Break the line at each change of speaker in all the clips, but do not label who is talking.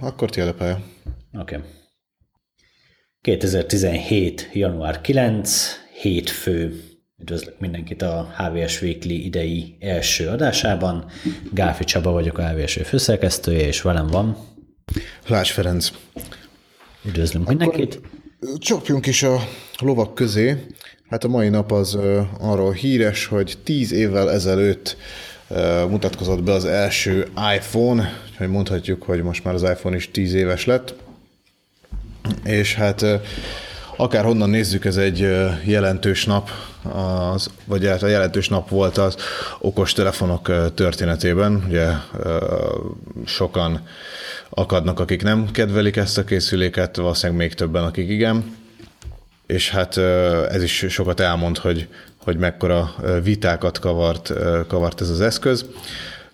Akkor tiéd a pálya.
Oké. Okay. 2017. január 9. hétfő. Üdvözlök mindenkit a HVS Weekly idei első adásában. Gáfi Csaba vagyok a HVS főszerkesztője, és velem van.
Lász Ferenc.
Üdvözlünk Akkor mindenkit.
Csapjunk is a lovak közé. Hát a mai nap az arról híres, hogy tíz évvel ezelőtt mutatkozott be az első iPhone, hogy mondhatjuk, hogy most már az iPhone is tíz éves lett. És hát akár honnan nézzük, ez egy jelentős nap, az, vagy hát a jelentős nap volt az okos telefonok történetében. Ugye sokan akadnak, akik nem kedvelik ezt a készüléket, valószínűleg még többen, akik igen. És hát ez is sokat elmond, hogy, hogy mekkora vitákat kavart, kavart ez az eszköz.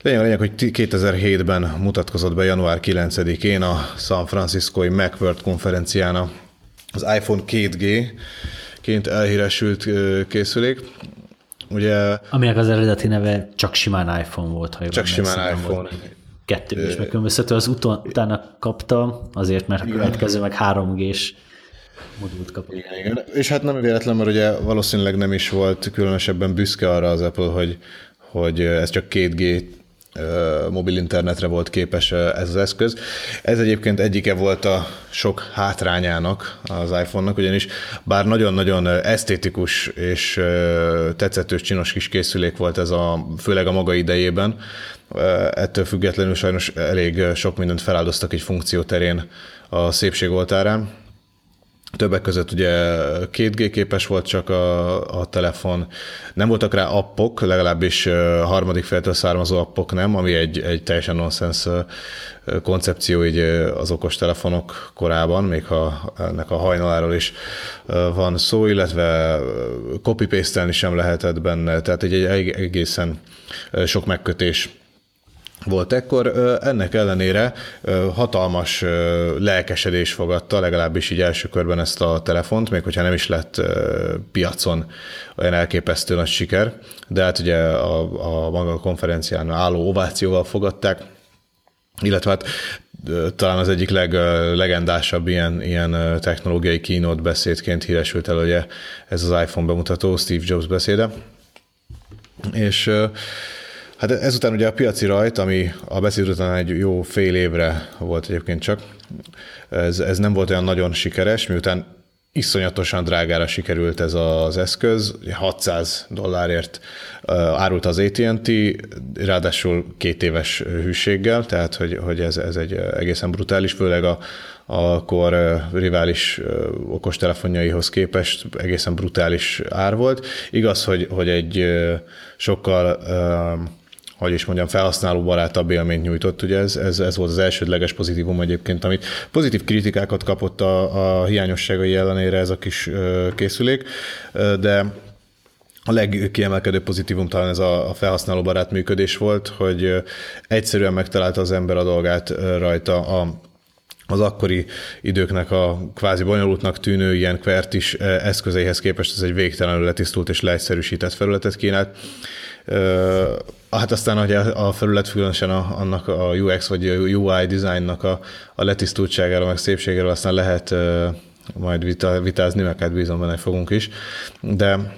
Lényeg a lényeg, hogy 2007-ben mutatkozott be január 9-én a San Franciscoi Macworld konferencián az iPhone 2G ként elhíresült készülék. Ugye,
Aminek az eredeti neve csak simán iPhone volt. Ha
csak simán iPhone.
Kettő is megkülönböztető, az utána kapta, azért, mert a következő meg 3G-s modult kapott.
Igen, igen. És hát nem véletlen, mert ugye valószínűleg nem is volt különösebben büszke arra az Apple, hogy, hogy ez csak 2G mobil internetre volt képes ez az eszköz. Ez egyébként egyike volt a sok hátrányának az iPhone-nak, ugyanis bár nagyon-nagyon esztétikus és tetszetős csinos kis készülék volt ez a, főleg a maga idejében, ettől függetlenül sajnos elég sok mindent feláldoztak egy funkció terén a szépség oltárán Többek között ugye 2G képes volt csak a, a telefon, nem voltak rá appok, legalábbis harmadik feltől származó appok nem, ami egy, egy teljesen nonsens koncepció így az okos telefonok korában, még ha ennek a hajnaláról is van szó, illetve copy paste sem lehetett benne, tehát egy, egy egészen sok megkötés volt ekkor. Ennek ellenére hatalmas lelkesedés fogadta, legalábbis így első körben ezt a telefont, még hogyha nem is lett piacon olyan elképesztő nagy siker, de hát ugye a, a maga konferencián álló ovációval fogadták, illetve hát talán az egyik leg, legendásabb ilyen, ilyen technológiai kínót beszédként híresült el, ugye ez az iPhone bemutató Steve Jobs beszéde, és Hát ezután ugye a piaci rajt, ami a beszéd után egy jó fél évre volt egyébként csak, ez, ez nem volt olyan nagyon sikeres, miután iszonyatosan drágára sikerült ez az eszköz, 600 dollárért árult az AT&T, ráadásul két éves hűséggel, tehát hogy, hogy ez, ez egy egészen brutális, főleg a, akkor rivális okostelefonjaihoz képest egészen brutális ár volt. Igaz, hogy, hogy egy sokkal hogy is mondjam, felhasználó barátabb élményt nyújtott. Ugye ez, ez, ez volt az elsődleges pozitívum egyébként, amit pozitív kritikákat kapott a, a hiányosságai ellenére ez a kis készülék, de a legkiemelkedőbb pozitívum talán ez a, a felhasználóbarát működés volt, hogy egyszerűen megtalálta az ember a dolgát rajta a az akkori időknek a kvázi bonyolultnak tűnő ilyen is eszközeihez képest ez egy végtelenül letisztult és leegyszerűsített felületet kínált. Hát aztán hogy a felület különösen a, annak a UX vagy a UI designnak a, a letisztultságára, meg szépségéről aztán lehet majd vita, vitázni, meg hát bízom benne, fogunk is. De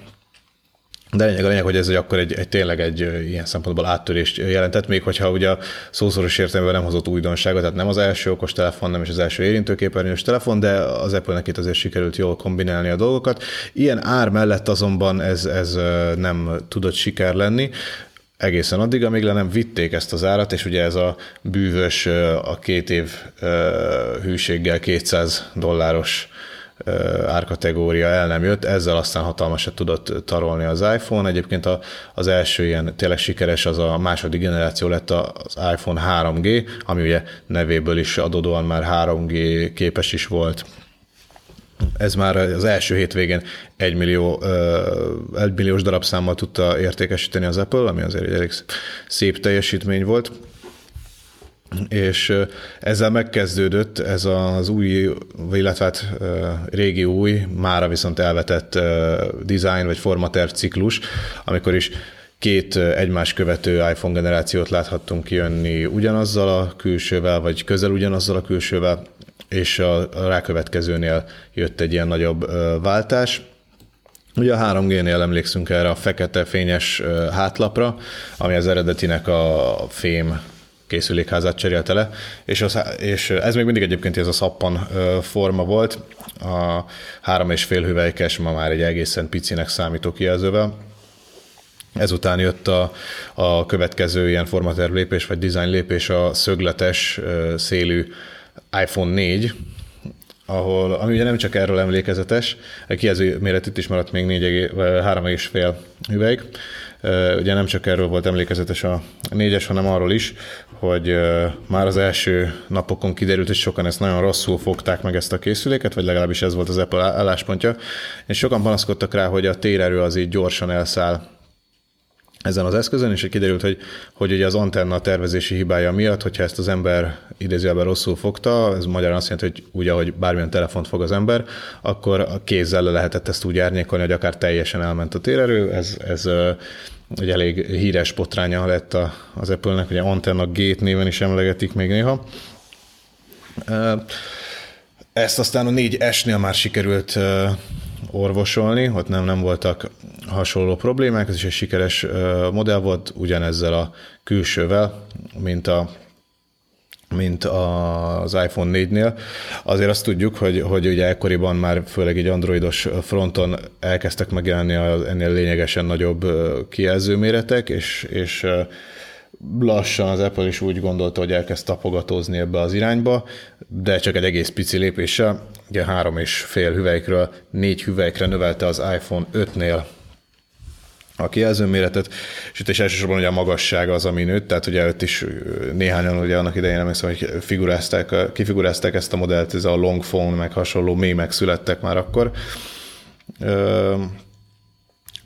de lényeg a lényeg, hogy ez egy, akkor egy, egy tényleg egy ilyen szempontból áttörést jelentett, még hogyha ugye szószoros értelemben nem hozott újdonságot, tehát nem az első okos telefon, nem is az első érintőképernyős telefon, de az Apple-nek itt azért sikerült jól kombinálni a dolgokat. Ilyen ár mellett azonban ez, ez nem tudott siker lenni, egészen addig, amíg le nem vitték ezt az árat, és ugye ez a bűvös, a két év hűséggel 200 dolláros árkategória el nem jött, ezzel aztán hatalmasat tudott tarolni az iPhone. Egyébként a, az első ilyen tényleg sikeres az a második generáció lett az iPhone 3G, ami ugye nevéből is adódóan már 3G képes is volt. Ez már az első hétvégén egy millió, egy milliós darabszámmal tudta értékesíteni az Apple, ami azért egy elég szép teljesítmény volt és ezzel megkezdődött ez az új, illetve hát régi új, mára viszont elvetett design vagy formaterv ciklus, amikor is két egymás követő iPhone generációt láthattunk kijönni ugyanazzal a külsővel, vagy közel ugyanazzal a külsővel, és a rákövetkezőnél jött egy ilyen nagyobb váltás. Ugye a 3G-nél emlékszünk erre a fekete fényes hátlapra, ami az eredetinek a fém készülékházát cserélte le, és, az, és ez még mindig egyébként ez a szappan forma volt, a három és fél hüvelykes, ma már egy egészen picinek számító kijelzővel. Ezután jött a, a következő ilyen formaterv lépés, vagy design lépés a szögletes szélű iPhone 4, ahol, ami ugye nem csak erről emlékezetes, a kijelző méret itt is maradt még 3,5 hüvelyk, Ugye nem csak erről volt emlékezetes a négyes, hanem arról is, hogy már az első napokon kiderült, hogy sokan ezt nagyon rosszul fogták meg ezt a készüléket, vagy legalábbis ez volt az Apple álláspontja, és sokan panaszkodtak rá, hogy a térerő az így gyorsan elszáll ezen az eszközön, és kiderült, hogy, hogy ugye az antenna tervezési hibája miatt, hogyha ezt az ember idézőjelben rosszul fogta, ez magyarán azt jelenti, hogy úgy, ahogy bármilyen telefont fog az ember, akkor a kézzel le lehetett ezt úgy árnyékolni, hogy akár teljesen elment a térerő. Ez, ez egy elég híres potránya lett az Apple-nek, ugye Antenna Gate néven is emlegetik még néha. Ezt aztán a 4S-nél már sikerült orvosolni, ott nem, nem voltak hasonló problémák, ez is egy sikeres modell volt, ugyanezzel a külsővel, mint a mint az iPhone 4-nél. Azért azt tudjuk, hogy, hogy ugye ekkoriban már főleg egy androidos fronton elkezdtek megjelenni ennél lényegesen nagyobb kijelzőméretek, és, és lassan az Apple is úgy gondolta, hogy elkezd tapogatózni ebbe az irányba, de csak egy egész pici lépéssel, ugye három és fél hüvelykről négy hüvelykre növelte az iPhone 5-nél a kijelzőméretet, és itt is elsősorban ugye a magassága az, ami nőtt, tehát ugye ott is néhányan ugye annak idején nem hiszem, hogy figurázták, kifigurázták ezt a modellt, ez a long phone, meg hasonló mémek születtek már akkor.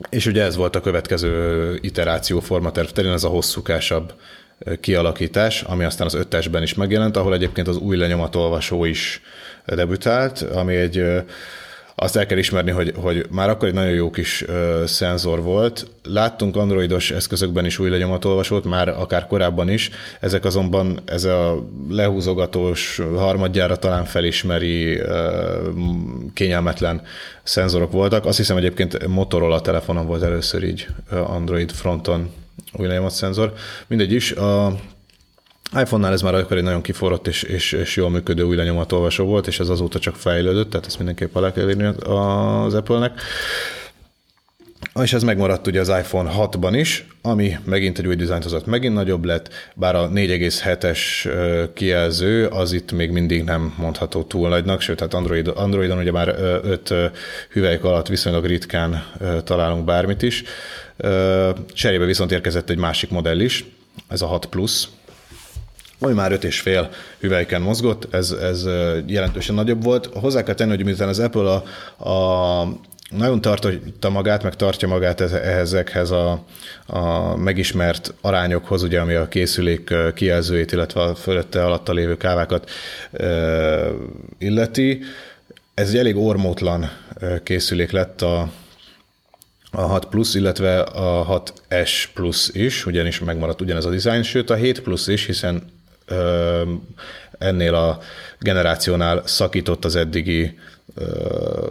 És ugye ez volt a következő iteráció formaterv terén, ez a hosszúkásabb kialakítás, ami aztán az ötesben is megjelent, ahol egyébként az új lenyomatolvasó is debütált, ami egy azt el kell ismerni, hogy, hogy már akkor egy nagyon jó kis ö, szenzor volt. Láttunk androidos eszközökben is új lenyomatolvasót, már akár korábban is. Ezek azonban ez a lehúzogatós harmadjára talán felismeri ö, kényelmetlen szenzorok voltak. Azt hiszem egyébként Motorola telefonon volt először így Android fronton új lenyomatszenzor. Mindegy is, a iPhone-nál ez már akkor egy nagyon kiforrott és, és, és jól működő új lenyomatolvasó volt, és ez azóta csak fejlődött, tehát ezt mindenképp alá kell írni az Apple-nek. És ez megmaradt ugye az iPhone 6-ban is, ami megint egy új dizájnt hozott, megint nagyobb lett, bár a 4,7-es kijelző az itt még mindig nem mondható túl nagynak, sőt, hát Android, Androidon ugye már 5 hüvelyk alatt viszonylag ritkán találunk bármit is. Cserébe viszont érkezett egy másik modell is, ez a 6 Plus, ami már öt és fél hüvelyken mozgott, ez, ez jelentősen nagyobb volt. Hozzá kell tenni, hogy miután az Apple a, a nagyon tartotta magát, meg tartja magát ezekhez a, a megismert arányokhoz, ugye, ami a készülék kijelzőjét, illetve a fölötte alatta lévő kávákat illeti. Ez egy elég ormótlan készülék lett a, a 6 Plus, illetve a 6S Plus is, ugyanis megmaradt ugyanez a dizájn, sőt a 7 Plus is, hiszen ennél a generációnál szakított az eddigi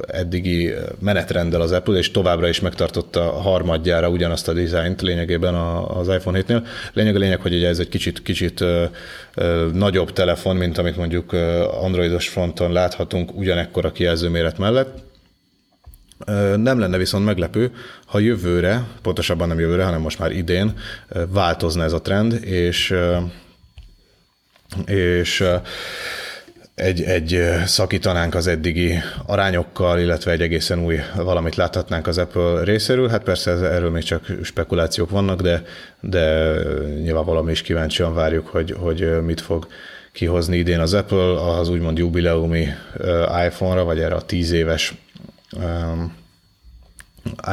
eddigi menetrenddel az Apple, és továbbra is megtartotta a harmadjára ugyanazt a dizájnt lényegében az iPhone 7-nél. Lényeg a lényeg, hogy ez egy kicsit, kicsit nagyobb telefon, mint amit mondjuk androidos fronton láthatunk ugyanekkor kijelző méret mellett. Nem lenne viszont meglepő, ha jövőre, pontosabban nem jövőre, hanem most már idén változna ez a trend, és és egy, egy szakítanánk az eddigi arányokkal, illetve egy egészen új valamit láthatnánk az Apple részéről. Hát persze erről még csak spekulációk vannak, de, de nyilván valami is kíváncsian várjuk, hogy, hogy mit fog kihozni idén az Apple az úgymond jubileumi iPhone-ra, vagy erre a tíz éves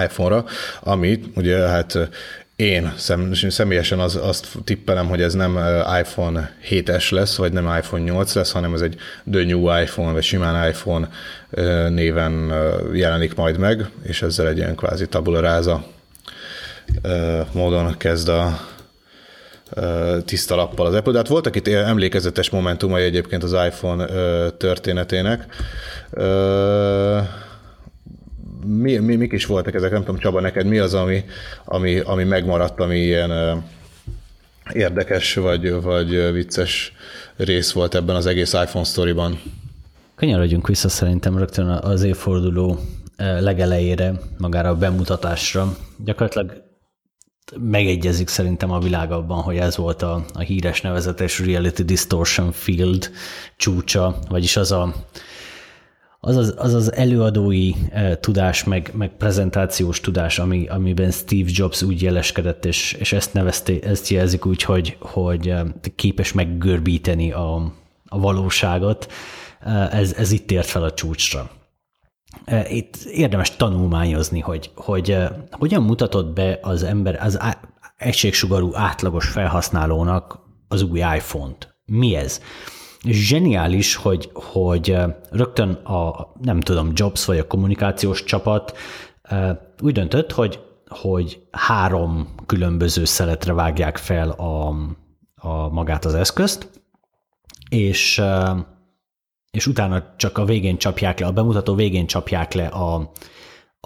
iPhone-ra, amit ugye hát én szem, személyesen az, azt tippelem, hogy ez nem iPhone 7-es lesz, vagy nem iPhone 8 lesz, hanem ez egy The New iPhone, vagy simán iPhone néven jelenik majd meg, és ezzel egy ilyen kvázi tabula ráza módon kezd a tiszta lappal az Apple. De hát voltak itt emlékezetes momentumai egyébként az iPhone történetének. Mi, mi, mik is voltak ezek? Nem tudom, Csaba, neked mi az, ami, ami, ami megmaradt, ami ilyen érdekes vagy, vagy vicces rész volt ebben az egész iPhone sztoriban?
Kanyarodjunk vissza szerintem rögtön az évforduló legelejére, magára a bemutatásra. Gyakorlatilag megegyezik szerintem a világ abban, hogy ez volt a, a híres nevezetes Reality Distortion Field csúcsa, vagyis az a, az az, az, az előadói eh, tudás, meg, meg prezentációs tudás, ami, amiben Steve Jobs úgy jeleskedett, és, és ezt nevezte, ezt jelzik úgy, hogy, hogy képes meggörbíteni a, a valóságot, ez, ez itt ért fel a csúcsra. Itt érdemes tanulmányozni, hogy, hogy hogyan mutatott be az ember, az egységsugarú átlagos felhasználónak az új iPhone-t. Mi ez? Zseniális, hogy, hogy rögtön a, nem tudom, Jobs vagy a kommunikációs csapat úgy döntött, hogy, hogy három különböző szeletre vágják fel a, a magát az eszközt, és és utána csak a végén csapják le, a bemutató végén csapják le a,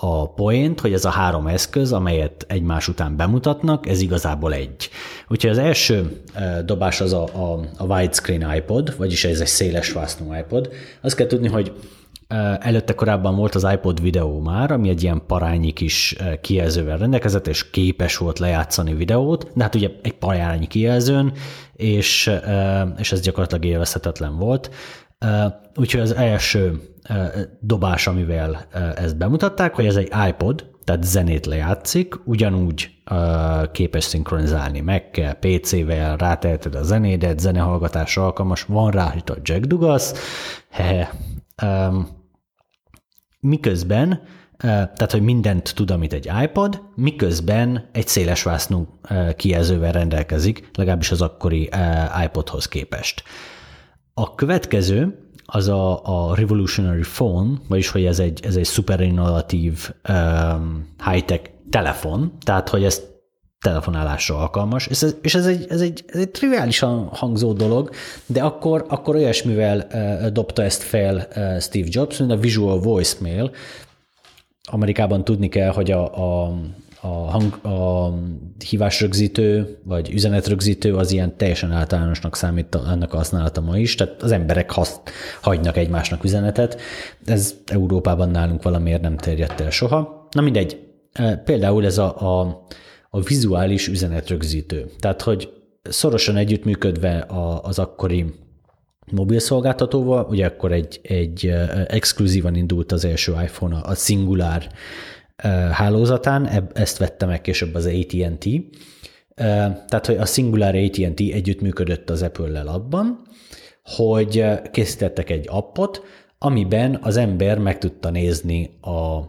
a poént, hogy ez a három eszköz, amelyet egymás után bemutatnak, ez igazából egy. Úgyhogy az első e, dobás az a, a, a widescreen iPod, vagyis ez egy széles vásznú iPod. Azt kell tudni, hogy e, előtte korábban volt az iPod videó már, ami egy ilyen parányi kis e, kijelzővel rendelkezett, és képes volt lejátszani videót, de hát ugye egy parányi kijelzőn, és, és ez gyakorlatilag élvezhetetlen volt. Úgyhogy az első dobás, amivel ezt bemutatták, hogy ez egy iPod, tehát zenét lejátszik, ugyanúgy képes szinkronizálni meg kell, PC-vel ráteheted a zenédet, zenehallgatásra alkalmas, van rá a jack dugasz, he, um, miközben tehát, hogy mindent tud, amit egy iPod, miközben egy szélesvásznú kijelzővel rendelkezik, legalábbis az akkori iPodhoz képest. A következő az a, a Revolutionary Phone, vagyis hogy ez egy, ez egy szuper innovatív um, high-tech telefon, tehát hogy ez telefonálásra alkalmas, és ez, és ez, egy, ez, egy, ez egy triviálisan hangzó dolog, de akkor, akkor olyasmivel uh, dobta ezt fel uh, Steve Jobs, mint a Visual Voicemail. Amerikában tudni kell, hogy a, a, a, hang, a hívásrögzítő vagy üzenetrögzítő az ilyen teljesen általánosnak számít ennek a használata ma is, tehát az emberek hasz, hagynak egymásnak üzenetet. Ez Európában nálunk valamiért nem terjedt el soha. Na mindegy, e, például ez a, a, a vizuális üzenetrögzítő. Tehát, hogy szorosan együttműködve az akkori mobil szolgáltatóval, ugye akkor egy, egy e, exkluzívan indult az első iPhone, a Singular hálózatán, ezt vette meg később az AT&T, tehát, hogy a Singular AT&T együttműködött az Apple-lel abban, hogy készítettek egy appot, amiben az ember meg tudta nézni a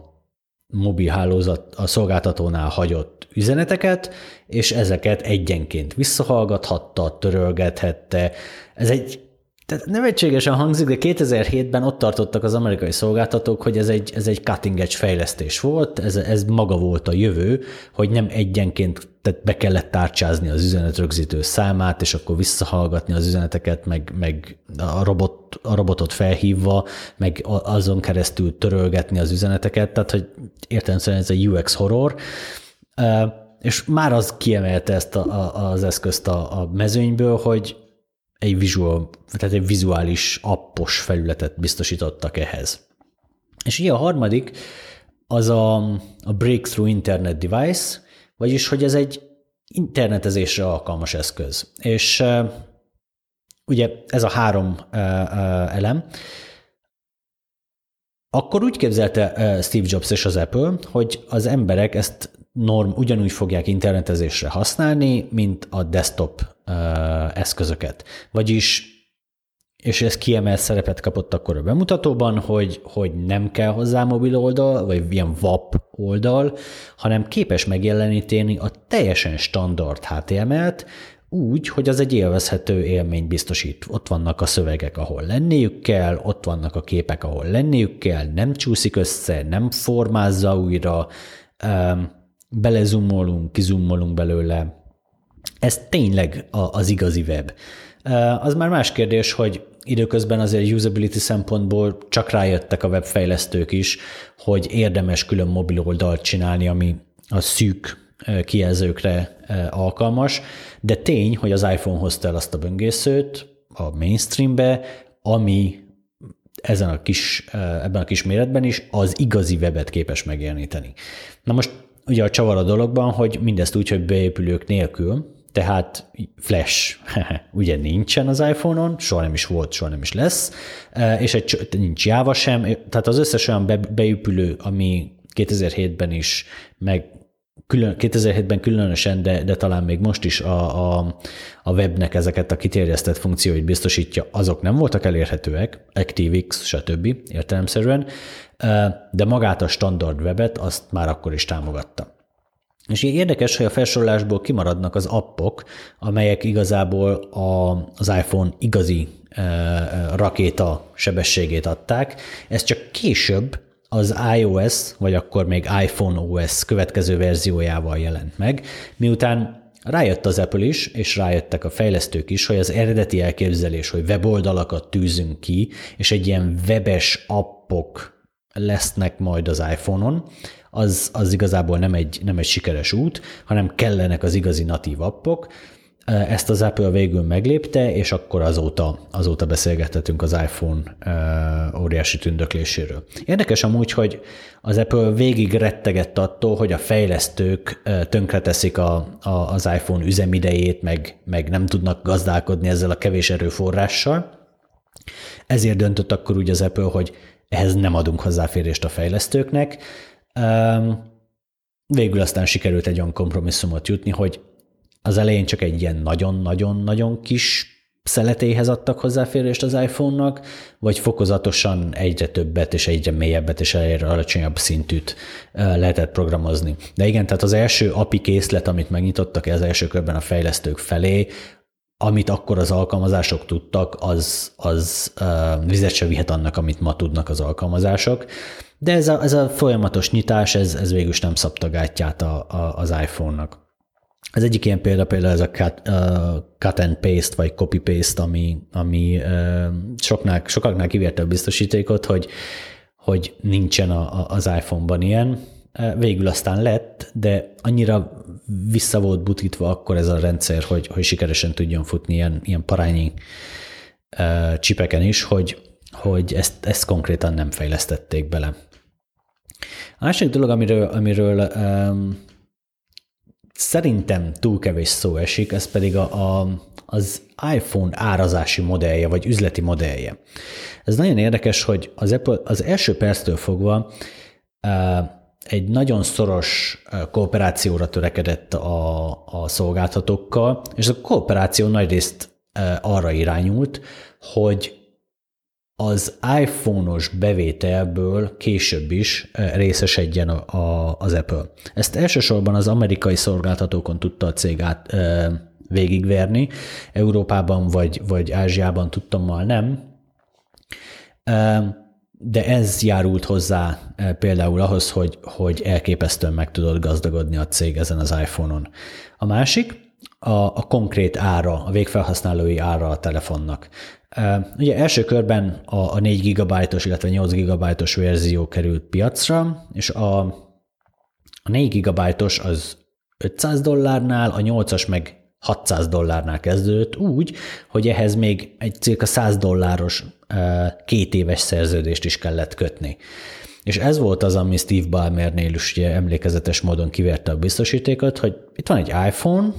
mobil hálózat, a szolgáltatónál hagyott üzeneteket, és ezeket egyenként visszahallgathatta, törölgethette. Ez egy tehát nevetségesen hangzik, de 2007-ben ott tartottak az amerikai szolgáltatók, hogy ez egy, ez egy cutting edge fejlesztés volt, ez, ez maga volt a jövő, hogy nem egyenként tehát be kellett tárcsázni az üzenetrögzítő számát, és akkor visszahallgatni az üzeneteket, meg, meg a, robot, a robotot felhívva, meg azon keresztül törölgetni az üzeneteket, tehát hogy értelemszerűen ez a UX horror, és már az kiemelte ezt a, a, az eszközt a, a mezőnyből, hogy egy visual, tehát egy vizuális appos felületet biztosítottak ehhez. És ugye a harmadik az a, a Breakthrough Internet Device, vagyis hogy ez egy internetezésre alkalmas eszköz. És ugye ez a három elem, akkor úgy képzelte Steve Jobs és az Apple, hogy az emberek ezt norm ugyanúgy fogják internetezésre használni, mint a desktop eszközöket. Vagyis és ez kiemelt szerepet kapott akkor a bemutatóban, hogy, hogy nem kell hozzá mobil oldal, vagy ilyen WAP oldal, hanem képes megjeleníteni a teljesen standard HTML-t, úgy, hogy az egy élvezhető élmény biztosít. Ott vannak a szövegek, ahol lenniük kell, ott vannak a képek, ahol lenniük kell, nem csúszik össze, nem formázza újra, belezumolunk, kizumolunk belőle. Ez tényleg az igazi web. Az már más kérdés, hogy időközben azért usability szempontból csak rájöttek a webfejlesztők is, hogy érdemes külön mobil oldalt csinálni, ami a szűk kijelzőkre alkalmas, de tény, hogy az iPhone hozta el azt a böngészőt a mainstreambe, ami ezen a kis, ebben a kis méretben is az igazi webet képes megjeleníteni. Na most ugye a csavar a dologban, hogy mindezt úgy, hogy beépülők nélkül, tehát Flash. Ugye nincsen az iPhone-on, soha nem is volt, soha nem is lesz, és egy, nincs Java sem, tehát az összes olyan be, beépülő, ami 2007-ben is, meg külön, 2007-ben különösen, de, de talán még most is a, a, a webnek ezeket a kiterjesztett funkcióit biztosítja, azok nem voltak elérhetőek, ActiveX, stb. értelemszerűen, de magát a standard webet azt már akkor is támogatta. És érdekes, hogy a felsorolásból kimaradnak az appok, amelyek igazából a, az iPhone igazi e, rakéta sebességét adták. Ez csak később az iOS, vagy akkor még iPhone OS következő verziójával jelent meg, miután Rájött az Apple is, és rájöttek a fejlesztők is, hogy az eredeti elképzelés, hogy weboldalakat tűzünk ki, és egy ilyen webes appok lesznek majd az iPhone-on, az, az igazából nem egy, nem egy sikeres út, hanem kellenek az igazi natív appok. Ezt az Apple végül meglépte, és akkor azóta, azóta beszélgethetünk az iPhone óriási tündökléséről. Érdekes amúgy, hogy az Apple végig rettegett attól, hogy a fejlesztők tönkreteszik a, a, az iPhone üzemidejét, meg, meg nem tudnak gazdálkodni ezzel a kevés erőforrással. Ezért döntött akkor úgy az Apple, hogy ehhez nem adunk hozzáférést a fejlesztőknek, Végül aztán sikerült egy olyan kompromisszumot jutni, hogy az elején csak egy ilyen nagyon-nagyon-nagyon kis szeletéhez adtak hozzáférést az iPhone-nak, vagy fokozatosan egyre többet és egyre mélyebbet és egyre alacsonyabb szintűt lehetett programozni. De igen, tehát az első API készlet, amit megnyitottak az első körben a fejlesztők felé, amit akkor az alkalmazások tudtak, az, az uh, vizet se vihet annak, amit ma tudnak az alkalmazások. De ez a, ez a folyamatos nyitás, ez, ez végül is nem szabta gátját a, a, az iPhone-nak. Az egyik ilyen példa például ez a cut, uh, cut and paste, vagy copy paste, ami, ami uh, soknál, sokaknál kivérte a biztosítékot, hogy, hogy nincsen a, a, az iPhone-ban ilyen. Végül aztán lett, de annyira vissza volt butítva akkor ez a rendszer, hogy, hogy sikeresen tudjon futni ilyen, ilyen parányi uh, csipeken is, hogy, hogy ezt, ezt konkrétan nem fejlesztették bele. A másik dolog, amiről, amiről um, szerintem túl kevés szó esik, ez pedig a, a, az iPhone árazási modellje, vagy üzleti modellje. Ez nagyon érdekes, hogy az Apple az első perctől fogva uh, egy nagyon szoros kooperációra törekedett a, a szolgáltatókkal, és a kooperáció nagyrészt arra irányult, hogy az iPhone-os bevételből később is részesedjen a, a, az Apple. Ezt elsősorban az amerikai szolgáltatókon tudta a cég át, e, végigverni, Európában vagy, vagy Ázsiában tudtommal nem. E, de ez járult hozzá eh, például ahhoz, hogy, hogy elképesztően meg tudod gazdagodni a cég ezen az iPhone-on. A másik a, a konkrét ára, a végfelhasználói ára a telefonnak. Ugye első körben a, a 4 GB-os, illetve 8 GB-os verzió került piacra, és a, a 4 GB-os az 500 dollárnál, a 8-as meg 600 dollárnál kezdődött úgy, hogy ehhez még egy cirka 100 dolláros két éves szerződést is kellett kötni. És ez volt az, ami Steve Ballmernél is ugye emlékezetes módon kiverte a biztosítékot, hogy itt van egy iPhone,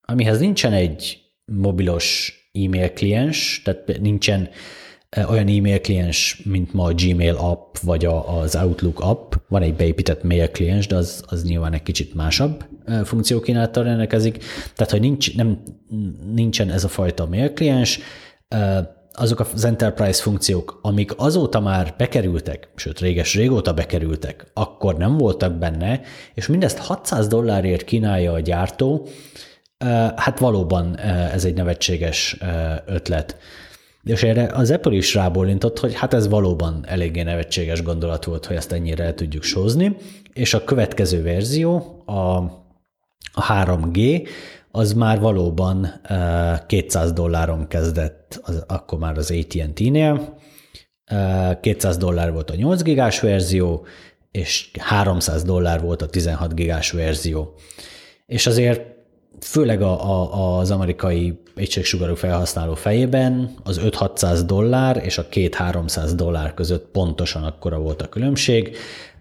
amihez nincsen egy mobilos e-mail kliens, tehát nincsen olyan e-mail kliens, mint ma a Gmail app, vagy az Outlook app. Van egy beépített mail kliens, de az, az nyilván egy kicsit másabb funkciókínálattal rendelkezik. Tehát, hogy nincs, nem, nincsen ez a fajta mail kliens, azok az enterprise funkciók, amik azóta már bekerültek, sőt réges régóta bekerültek, akkor nem voltak benne, és mindezt 600 dollárért kínálja a gyártó, hát valóban ez egy nevetséges ötlet. És erre az Apple is rábólintott, hogy hát ez valóban eléggé nevetséges gondolat volt, hogy ezt ennyire el tudjuk sózni, és a következő verzió, a, a 3G, az már valóban 200 dolláron kezdett, az, akkor már az AT&T-nél, 200 dollár volt a 8 gigás verzió, és 300 dollár volt a 16 gigás verzió. És azért főleg a, a, az amerikai egységsugarú felhasználó fejében az 5-600 dollár és a 2-300 dollár között pontosan akkora volt a különbség,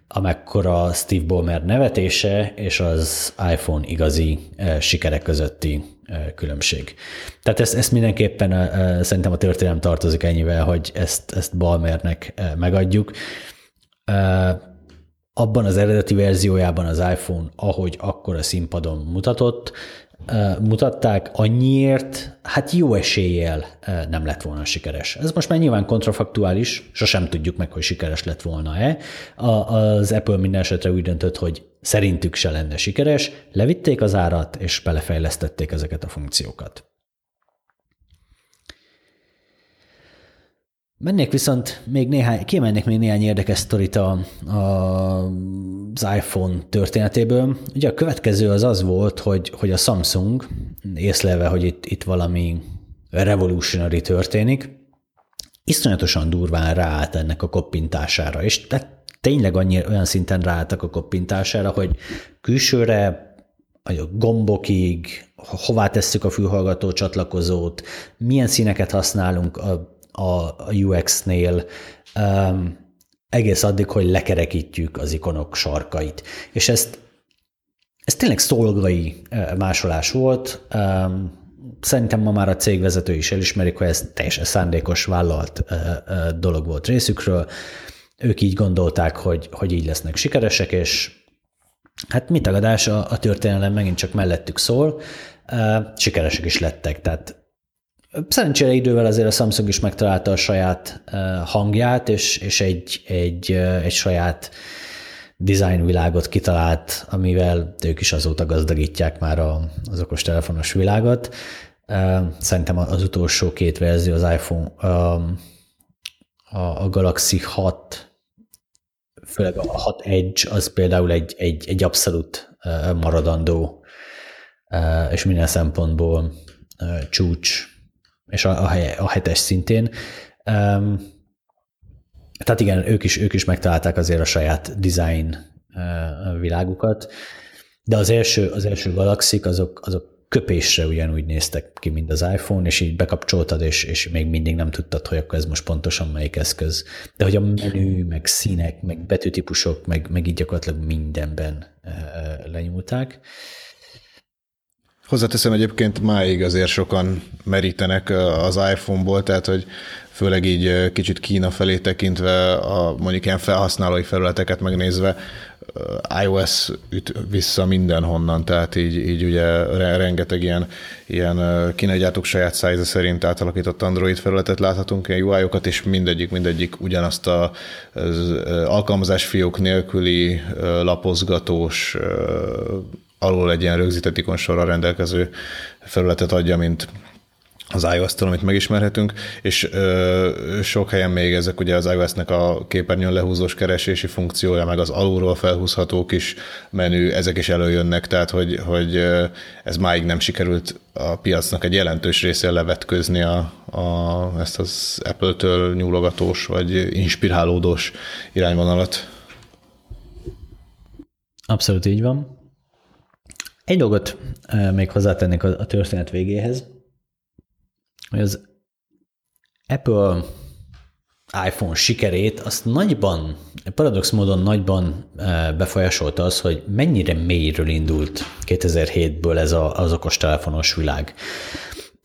amekkora Steve Ballmer nevetése és az iPhone igazi e, sikere közötti e, különbség. Tehát ezt, ezt mindenképpen e, szerintem a történelem tartozik ennyivel, hogy ezt, ezt Ballmernek megadjuk abban az eredeti verziójában az iPhone, ahogy akkor a színpadon mutatott, mutatták, annyiért, hát jó eséllyel nem lett volna sikeres. Ez most már nyilván kontrafaktuális, sosem tudjuk meg, hogy sikeres lett volna-e. Az Apple minden esetre úgy döntött, hogy szerintük se lenne sikeres, levitték az árat, és belefejlesztették ezeket a funkciókat. Mennék viszont még néhány, kiemelnék még néhány érdekes sztorit a, a, az iPhone történetéből. Ugye a következő az az volt, hogy, hogy a Samsung észlelve, hogy itt, itt valami revolutionary történik, iszonyatosan durván ráállt ennek a koppintására, és tehát tényleg annyi, olyan szinten ráálltak a koppintására, hogy külsőre a gombokig, hová tesszük a fülhallgató csatlakozót, milyen színeket használunk, a a UX-nél um, egész addig, hogy lekerekítjük az ikonok sarkait. És ezt, ez tényleg szolgai másolás volt. Szerintem ma már a cégvezető is elismerik, hogy ez teljesen szándékos vállalt dolog volt részükről. Ők így gondolták, hogy, hogy így lesznek sikeresek, és hát mit tagadás, a, a történelem megint csak mellettük szól, sikeresek is lettek. Tehát Szerencsére idővel azért a Samsung is megtalálta a saját hangját, és, és egy, egy, egy saját design világot kitalált, amivel ők is azóta gazdagítják már az okostelefonos világot. Szerintem az utolsó két verzió, az iPhone, a, a Galaxy 6, főleg a 6 Edge, az például egy, egy, egy abszolút maradandó, és minden szempontból csúcs és a, a, a hetes szintén. Um, tehát igen, ők is, ők is megtalálták azért a saját design világukat, de az első, az első galaxik azok, azok köpésre ugyanúgy néztek ki, mint az iPhone, és így bekapcsoltad, és, és még mindig nem tudtad, hogy akkor ez most pontosan melyik eszköz. De hogy a menü, meg színek, meg betűtípusok, meg, meg így gyakorlatilag mindenben lenyúlták.
Hozzáteszem egyébként máig azért sokan merítenek az iPhone-ból, tehát hogy főleg így kicsit Kína felé tekintve, a mondjuk ilyen felhasználói felületeket megnézve, iOS üt vissza mindenhonnan, tehát így, így ugye rengeteg ilyen, ilyen kínai gyártók saját size szerint átalakított Android felületet láthatunk, ilyen UI-okat, és mindegyik, mindegyik ugyanazt a, az alkalmazás fiók nélküli lapozgatós alul egy ilyen rögzített ikonsorral rendelkező felületet adja, mint az iOS-től, amit megismerhetünk, és ö, sok helyen még ezek ugye az iOS-nek a képernyőn lehúzós keresési funkciója, meg az alulról felhúzható kis menü, ezek is előjönnek, tehát hogy, hogy ez máig nem sikerült a piacnak egy jelentős részén levetközni a, a, ezt az Apple-től nyúlogatós vagy inspirálódós irányvonalat.
Abszolút így van. Egy dolgot még hozzátennék a történet végéhez, hogy az Apple iPhone sikerét azt nagyban, paradox módon nagyban befolyásolta az, hogy mennyire mélyről indult 2007-ből ez a, az okostelefonos világ.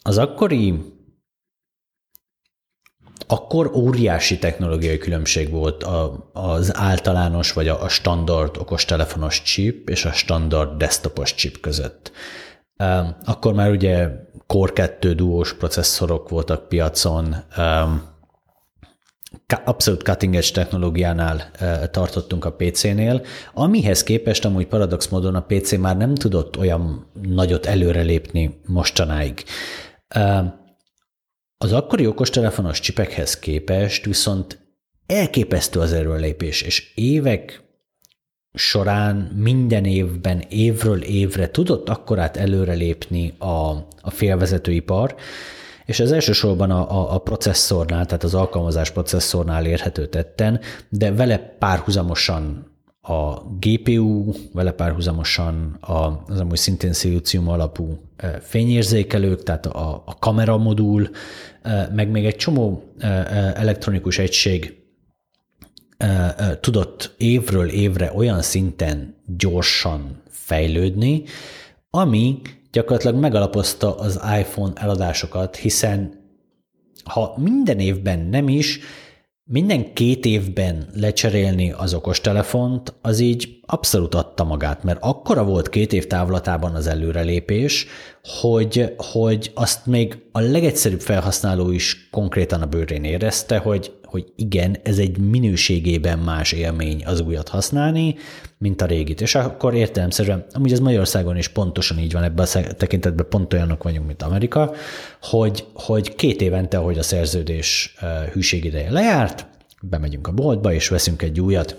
Az akkori akkor óriási technológiai különbség volt a, az általános vagy a, a standard okostelefonos chip és a standard desktopos chip között. Akkor már ugye Core 2 duós processzorok voltak piacon, abszolút cutting edge technológiánál tartottunk a PC-nél, amihez képest amúgy paradox módon a PC már nem tudott olyan nagyot előrelépni mostanáig Az akkori okostelefonos csipekhez képest viszont elképesztő az erőlépés, és évek során minden évben, évről évre tudott akkorát előrelépni a, a félvezetőipar, és ez elsősorban a, a, a processzornál, tehát az alkalmazás processzornál érhető tetten, de vele párhuzamosan a GPU, vele párhuzamosan az amúgy szintén szilícium alapú fényérzékelők, tehát a, a kameramodul, meg még egy csomó elektronikus egység tudott évről évre olyan szinten gyorsan fejlődni, ami gyakorlatilag megalapozta az iPhone eladásokat, hiszen ha minden évben nem is, minden két évben lecserélni az okostelefont, az így abszolút adta magát, mert akkora volt két év távlatában az előrelépés, hogy, hogy azt még a legegyszerűbb felhasználó is konkrétan a bőrén érezte, hogy, hogy igen, ez egy minőségében más élmény az újat használni, mint a régit. És akkor értelemszerűen, amúgy ez Magyarországon is pontosan így van, ebben a tekintetben pont olyanok vagyunk, mint Amerika, hogy, hogy két évente, ahogy a szerződés hűségideje lejárt, bemegyünk a boltba, és veszünk egy újat,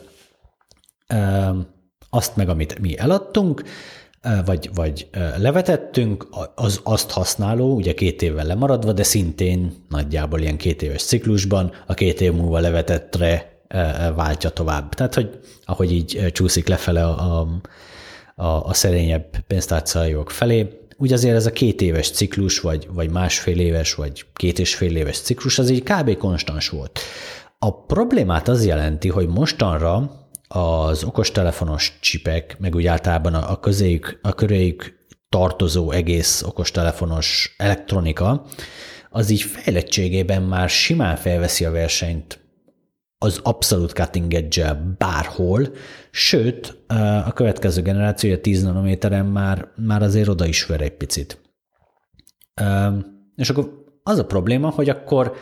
azt meg, amit mi eladtunk, vagy, vagy levetettünk, az azt használó, ugye két évvel lemaradva, de szintén nagyjából ilyen két éves ciklusban a két év múlva levetettre váltja tovább. Tehát, hogy ahogy így csúszik lefele a, a, a szerényebb pénztárcajók felé, úgy azért ez a két éves ciklus, vagy, vagy másfél éves, vagy két és fél éves ciklus, az így kb. konstans volt. A problémát az jelenti, hogy mostanra az okostelefonos csipek, meg úgy általában a, közéjük, a köréjük tartozó egész okostelefonos elektronika, az így fejlettségében már simán felveszi a versenyt az abszolút cutting edge bárhol, sőt, a következő generáció, a 10 nanométeren már, már azért oda is ver egy picit. És akkor az a probléma, hogy akkor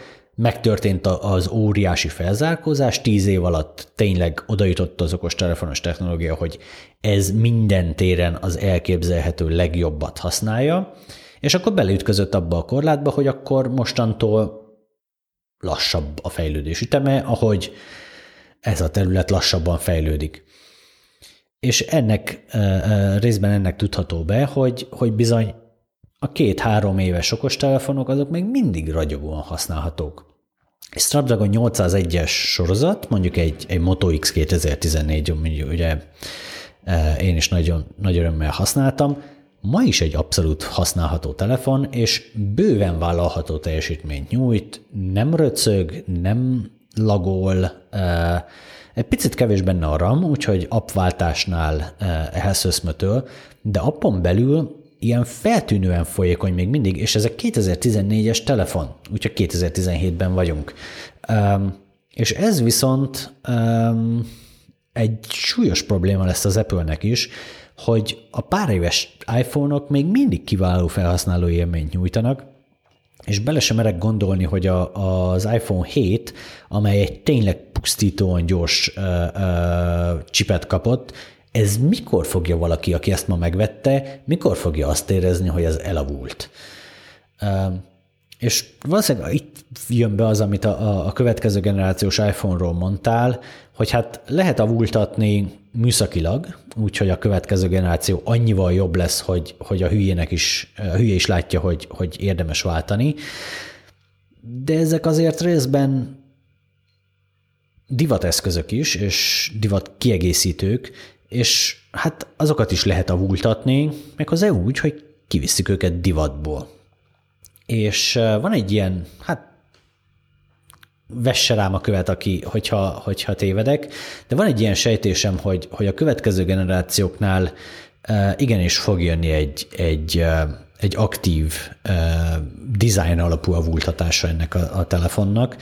megtörtént az óriási felzárkózás, tíz év alatt tényleg odajutott az okostelefonos technológia, hogy ez minden téren az elképzelhető legjobbat használja, és akkor beleütközött abba a korlátba, hogy akkor mostantól lassabb a fejlődés üteme, ahogy ez a terület lassabban fejlődik. És ennek részben ennek tudható be, hogy, hogy bizony a két-három éves okostelefonok azok még mindig ragyogóan használhatók. Egy Snapdragon 801-es sorozat, mondjuk egy, egy Moto X 2014, mondjuk ugye e, én is nagyon nagy örömmel használtam, ma is egy abszolút használható telefon, és bőven vállalható teljesítményt nyújt, nem röcög, nem lagol, e, egy picit kevés benne a RAM, úgyhogy appváltásnál e, ehhez összmötől, de appon belül ilyen feltűnően folyékony még mindig, és ez a 2014-es telefon, úgyhogy 2017-ben vagyunk. Um, és ez viszont um, egy súlyos probléma lesz az Apple-nek is, hogy a pár éves iPhone-ok még mindig kiváló felhasználó élményt nyújtanak, és bele sem merek gondolni, hogy a, az iPhone 7, amely egy tényleg pusztítóan gyors uh, uh, csipet kapott, ez mikor fogja valaki, aki ezt ma megvette, mikor fogja azt érezni, hogy ez elavult? És valószínűleg itt jön be az, amit a, a következő generációs iPhone-ról mondtál, hogy hát lehet avultatni műszakilag, úgyhogy a következő generáció annyival jobb lesz, hogy, hogy a hülyének is, a hülye is látja, hogy, hogy érdemes váltani, de ezek azért részben divateszközök is, és divat kiegészítők, és hát azokat is lehet avultatni, méghozzá úgy, hogy kivisszük őket divatból. És van egy ilyen, hát vesse rám a követ, aki, hogyha, hogyha tévedek, de van egy ilyen sejtésem, hogy, hogy a következő generációknál igenis fog jönni egy, egy, egy aktív design alapú avultatása ennek a, a telefonnak.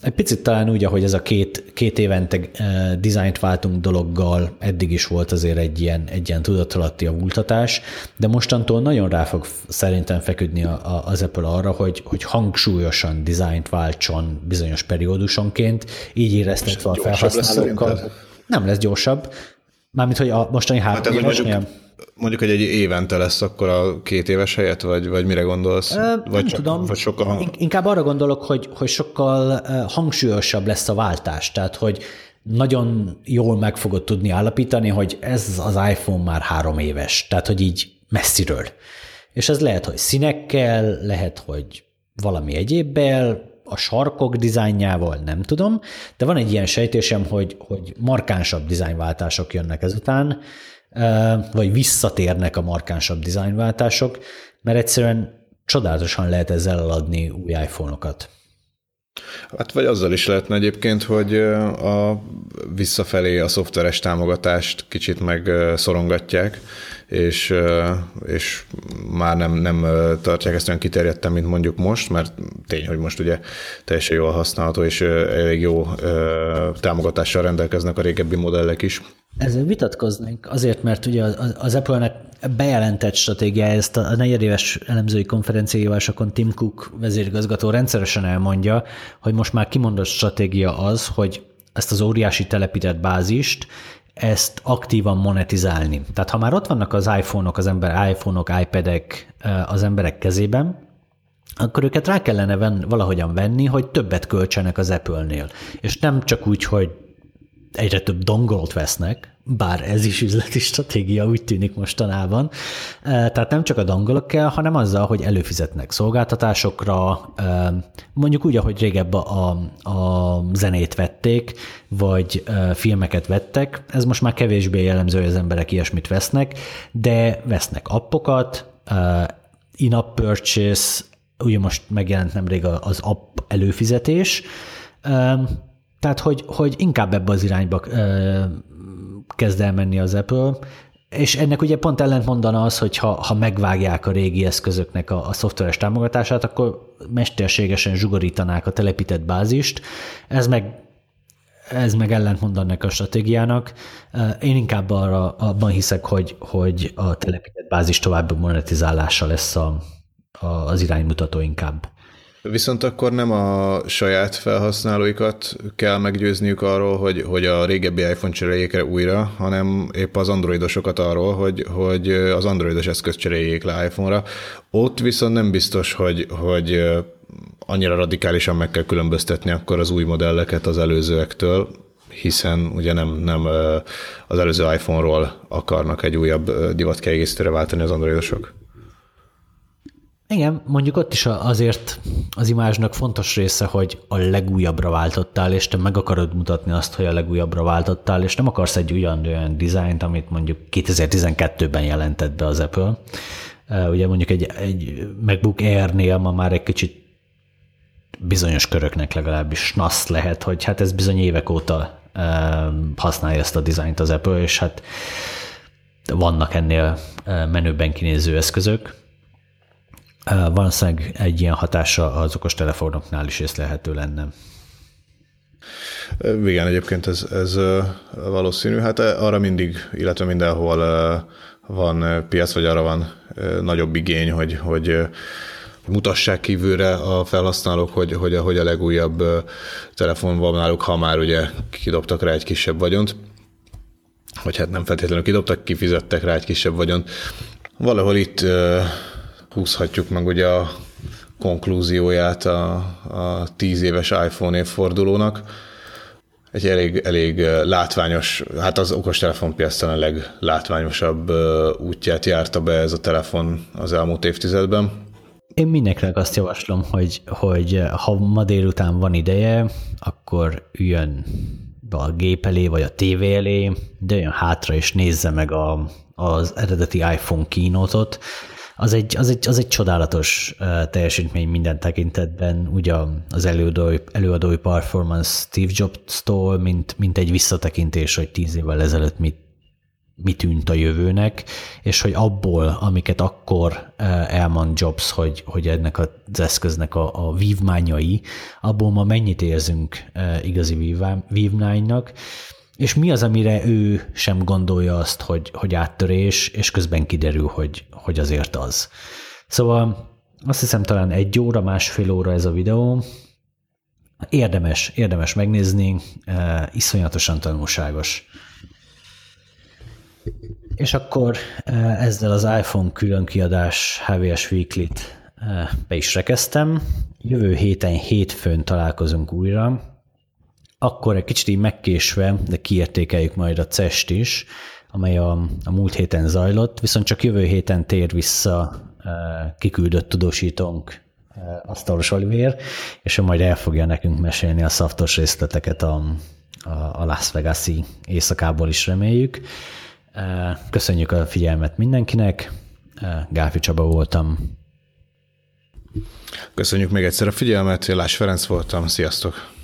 Egy picit talán úgy, ahogy ez a két, két évente uh, dizájnt váltunk dologgal eddig is volt azért egy ilyen, egy ilyen tudatalatti avultatás, de mostantól nagyon rá fog szerintem feküdni a, a, az Apple arra, hogy, hogy hangsúlyosan dizájnt váltson bizonyos periódusonként, így éreztetve a felhasználókkal. Nem lesz gyorsabb, Mármint, hogy a mostani három hát, éves, mondjuk,
mondjuk, hogy egy évente lesz akkor a két éves helyet, vagy, vagy mire gondolsz?
Ö,
vagy
nem
csak,
tudom.
Vagy sokkal...
Inkább arra gondolok, hogy, hogy sokkal hangsúlyosabb lesz a váltás. Tehát, hogy nagyon jól meg fogod tudni állapítani, hogy ez az iPhone már három éves. Tehát, hogy így messziről. És ez lehet, hogy színekkel, lehet, hogy valami egyébbel, a sarkok dizájnjával, nem tudom, de van egy ilyen sejtésem, hogy, hogy markánsabb dizájnváltások jönnek ezután, vagy visszatérnek a markánsabb dizájnváltások, mert egyszerűen csodálatosan lehet ezzel eladni új iPhone-okat.
Hát vagy azzal is lehetne egyébként, hogy a visszafelé a szoftveres támogatást kicsit megszorongatják, és, és már nem, nem tartják ezt olyan kiterjedten, mint mondjuk most, mert tény, hogy most ugye teljesen jól használható, és elég jó támogatással rendelkeznek a régebbi modellek is.
Ezzel vitatkoznénk, azért, mert ugye az Apple-nek bejelentett stratégiája, ezt a negyedéves elemzői konferenciájásokon Tim Cook vezérigazgató rendszeresen elmondja, hogy most már kimondott stratégia az, hogy ezt az óriási telepített bázist, ezt aktívan monetizálni. Tehát ha már ott vannak az iPhone-ok, az ember iPhone-ok, iPad-ek az emberek kezében, akkor őket rá kellene ven, valahogyan venni, hogy többet költsenek az Apple-nél. És nem csak úgy, hogy egyre több dongolt vesznek, bár ez is üzleti stratégia úgy tűnik mostanában. Tehát nem csak a dongolok kell, hanem azzal, hogy előfizetnek szolgáltatásokra, mondjuk úgy, ahogy régebb a, a zenét vették, vagy filmeket vettek. Ez most már kevésbé jellemző, hogy az emberek ilyesmit vesznek, de vesznek appokat, in-app purchase, ugye most megjelent nemrég az app előfizetés, tehát, hogy, hogy inkább ebbe az irányba ö, kezd el menni az Apple, és ennek ugye pont ellent mondana az, hogy ha, ha megvágják a régi eszközöknek a, a szoftveres támogatását, akkor mesterségesen zsugorítanák a telepített bázist. Ez meg ez meg ellent mondanak a stratégiának. Én inkább arra, abban hiszek, hogy, hogy a telepített bázis további monetizálása lesz a, a, az iránymutató inkább.
Viszont akkor nem a saját felhasználóikat kell meggyőzniük arról, hogy, hogy a régebbi iPhone cseréljék újra, hanem épp az androidosokat arról, hogy, hogy az androidos eszköz cseréljék le iPhone-ra. Ott viszont nem biztos, hogy, hogy annyira radikálisan meg kell különböztetni akkor az új modelleket az előzőektől, hiszen ugye nem, nem az előző iPhone-ról akarnak egy újabb divatkiegészítőre váltani az androidosok.
Igen, mondjuk ott is azért az imázsnak fontos része, hogy a legújabbra váltottál, és te meg akarod mutatni azt, hogy a legújabbra váltottál, és nem akarsz egy olyan, olyan dizájnt, amit mondjuk 2012-ben jelentett be az Apple. Ugye mondjuk egy, egy MacBook Air-nél ma már egy kicsit bizonyos köröknek legalábbis nasz lehet, hogy hát ez bizony évek óta használja ezt a dizájnt az Apple, és hát vannak ennél menőben kinéző eszközök, Valószínűleg egy ilyen hatása az okos telefonoknál is észlelhető lenne.
Igen, egyébként ez, ez valószínű. Hát arra mindig, illetve mindenhol van piac, vagy arra van nagyobb igény, hogy, hogy mutassák kívülre a felhasználók, hogy, hogy, a, hogy a legújabb telefon van náluk, ha már ugye kidobtak rá egy kisebb vagyont, vagy hát nem feltétlenül kidobtak, kifizettek rá egy kisebb vagyont. Valahol itt húzhatjuk meg ugye a konklúzióját a, a tíz éves iPhone évfordulónak. Egy elég, elég látványos, hát az okostelefon piacán a leglátványosabb útját járta be ez a telefon az elmúlt évtizedben.
Én mindenkinek azt javaslom, hogy, hogy ha ma délután van ideje, akkor üljön a gép elé, vagy a tévé elé, de jön hátra és nézze meg a, az eredeti iPhone kínótot, az egy, az egy, az egy csodálatos teljesítmény minden tekintetben, ugye az előadói, előadói performance Steve Jobs-tól, mint, mint egy visszatekintés, hogy tíz évvel ezelőtt mit, mi tűnt a jövőnek, és hogy abból, amiket akkor elmond Jobs, hogy, hogy ennek az eszköznek a, a vívmányai, abból ma mennyit érzünk igazi vívmánynak, és mi az, amire ő sem gondolja azt, hogy, hogy áttörés, és közben kiderül, hogy, hogy azért az. Szóval azt hiszem talán egy óra, másfél óra ez a videó. Érdemes, érdemes megnézni, uh, iszonyatosan tanulságos. És akkor ezzel az iPhone különkiadás HVS Weekly-t be is rekeztem. Jövő héten hétfőn találkozunk újra, akkor egy kicsit így megkésve, de kiértékeljük majd a CEST is, amely a, a múlt héten zajlott, viszont csak jövő héten tér vissza kiküldött tudósítónk Asztalos Olivér, és ő majd el fogja nekünk mesélni a szaftos részleteket a, a, Las Vegas-i éjszakából is reméljük. Köszönjük a figyelmet mindenkinek, Gáfi Csaba voltam.
Köszönjük még egyszer a figyelmet, Lás Ferenc voltam, sziasztok!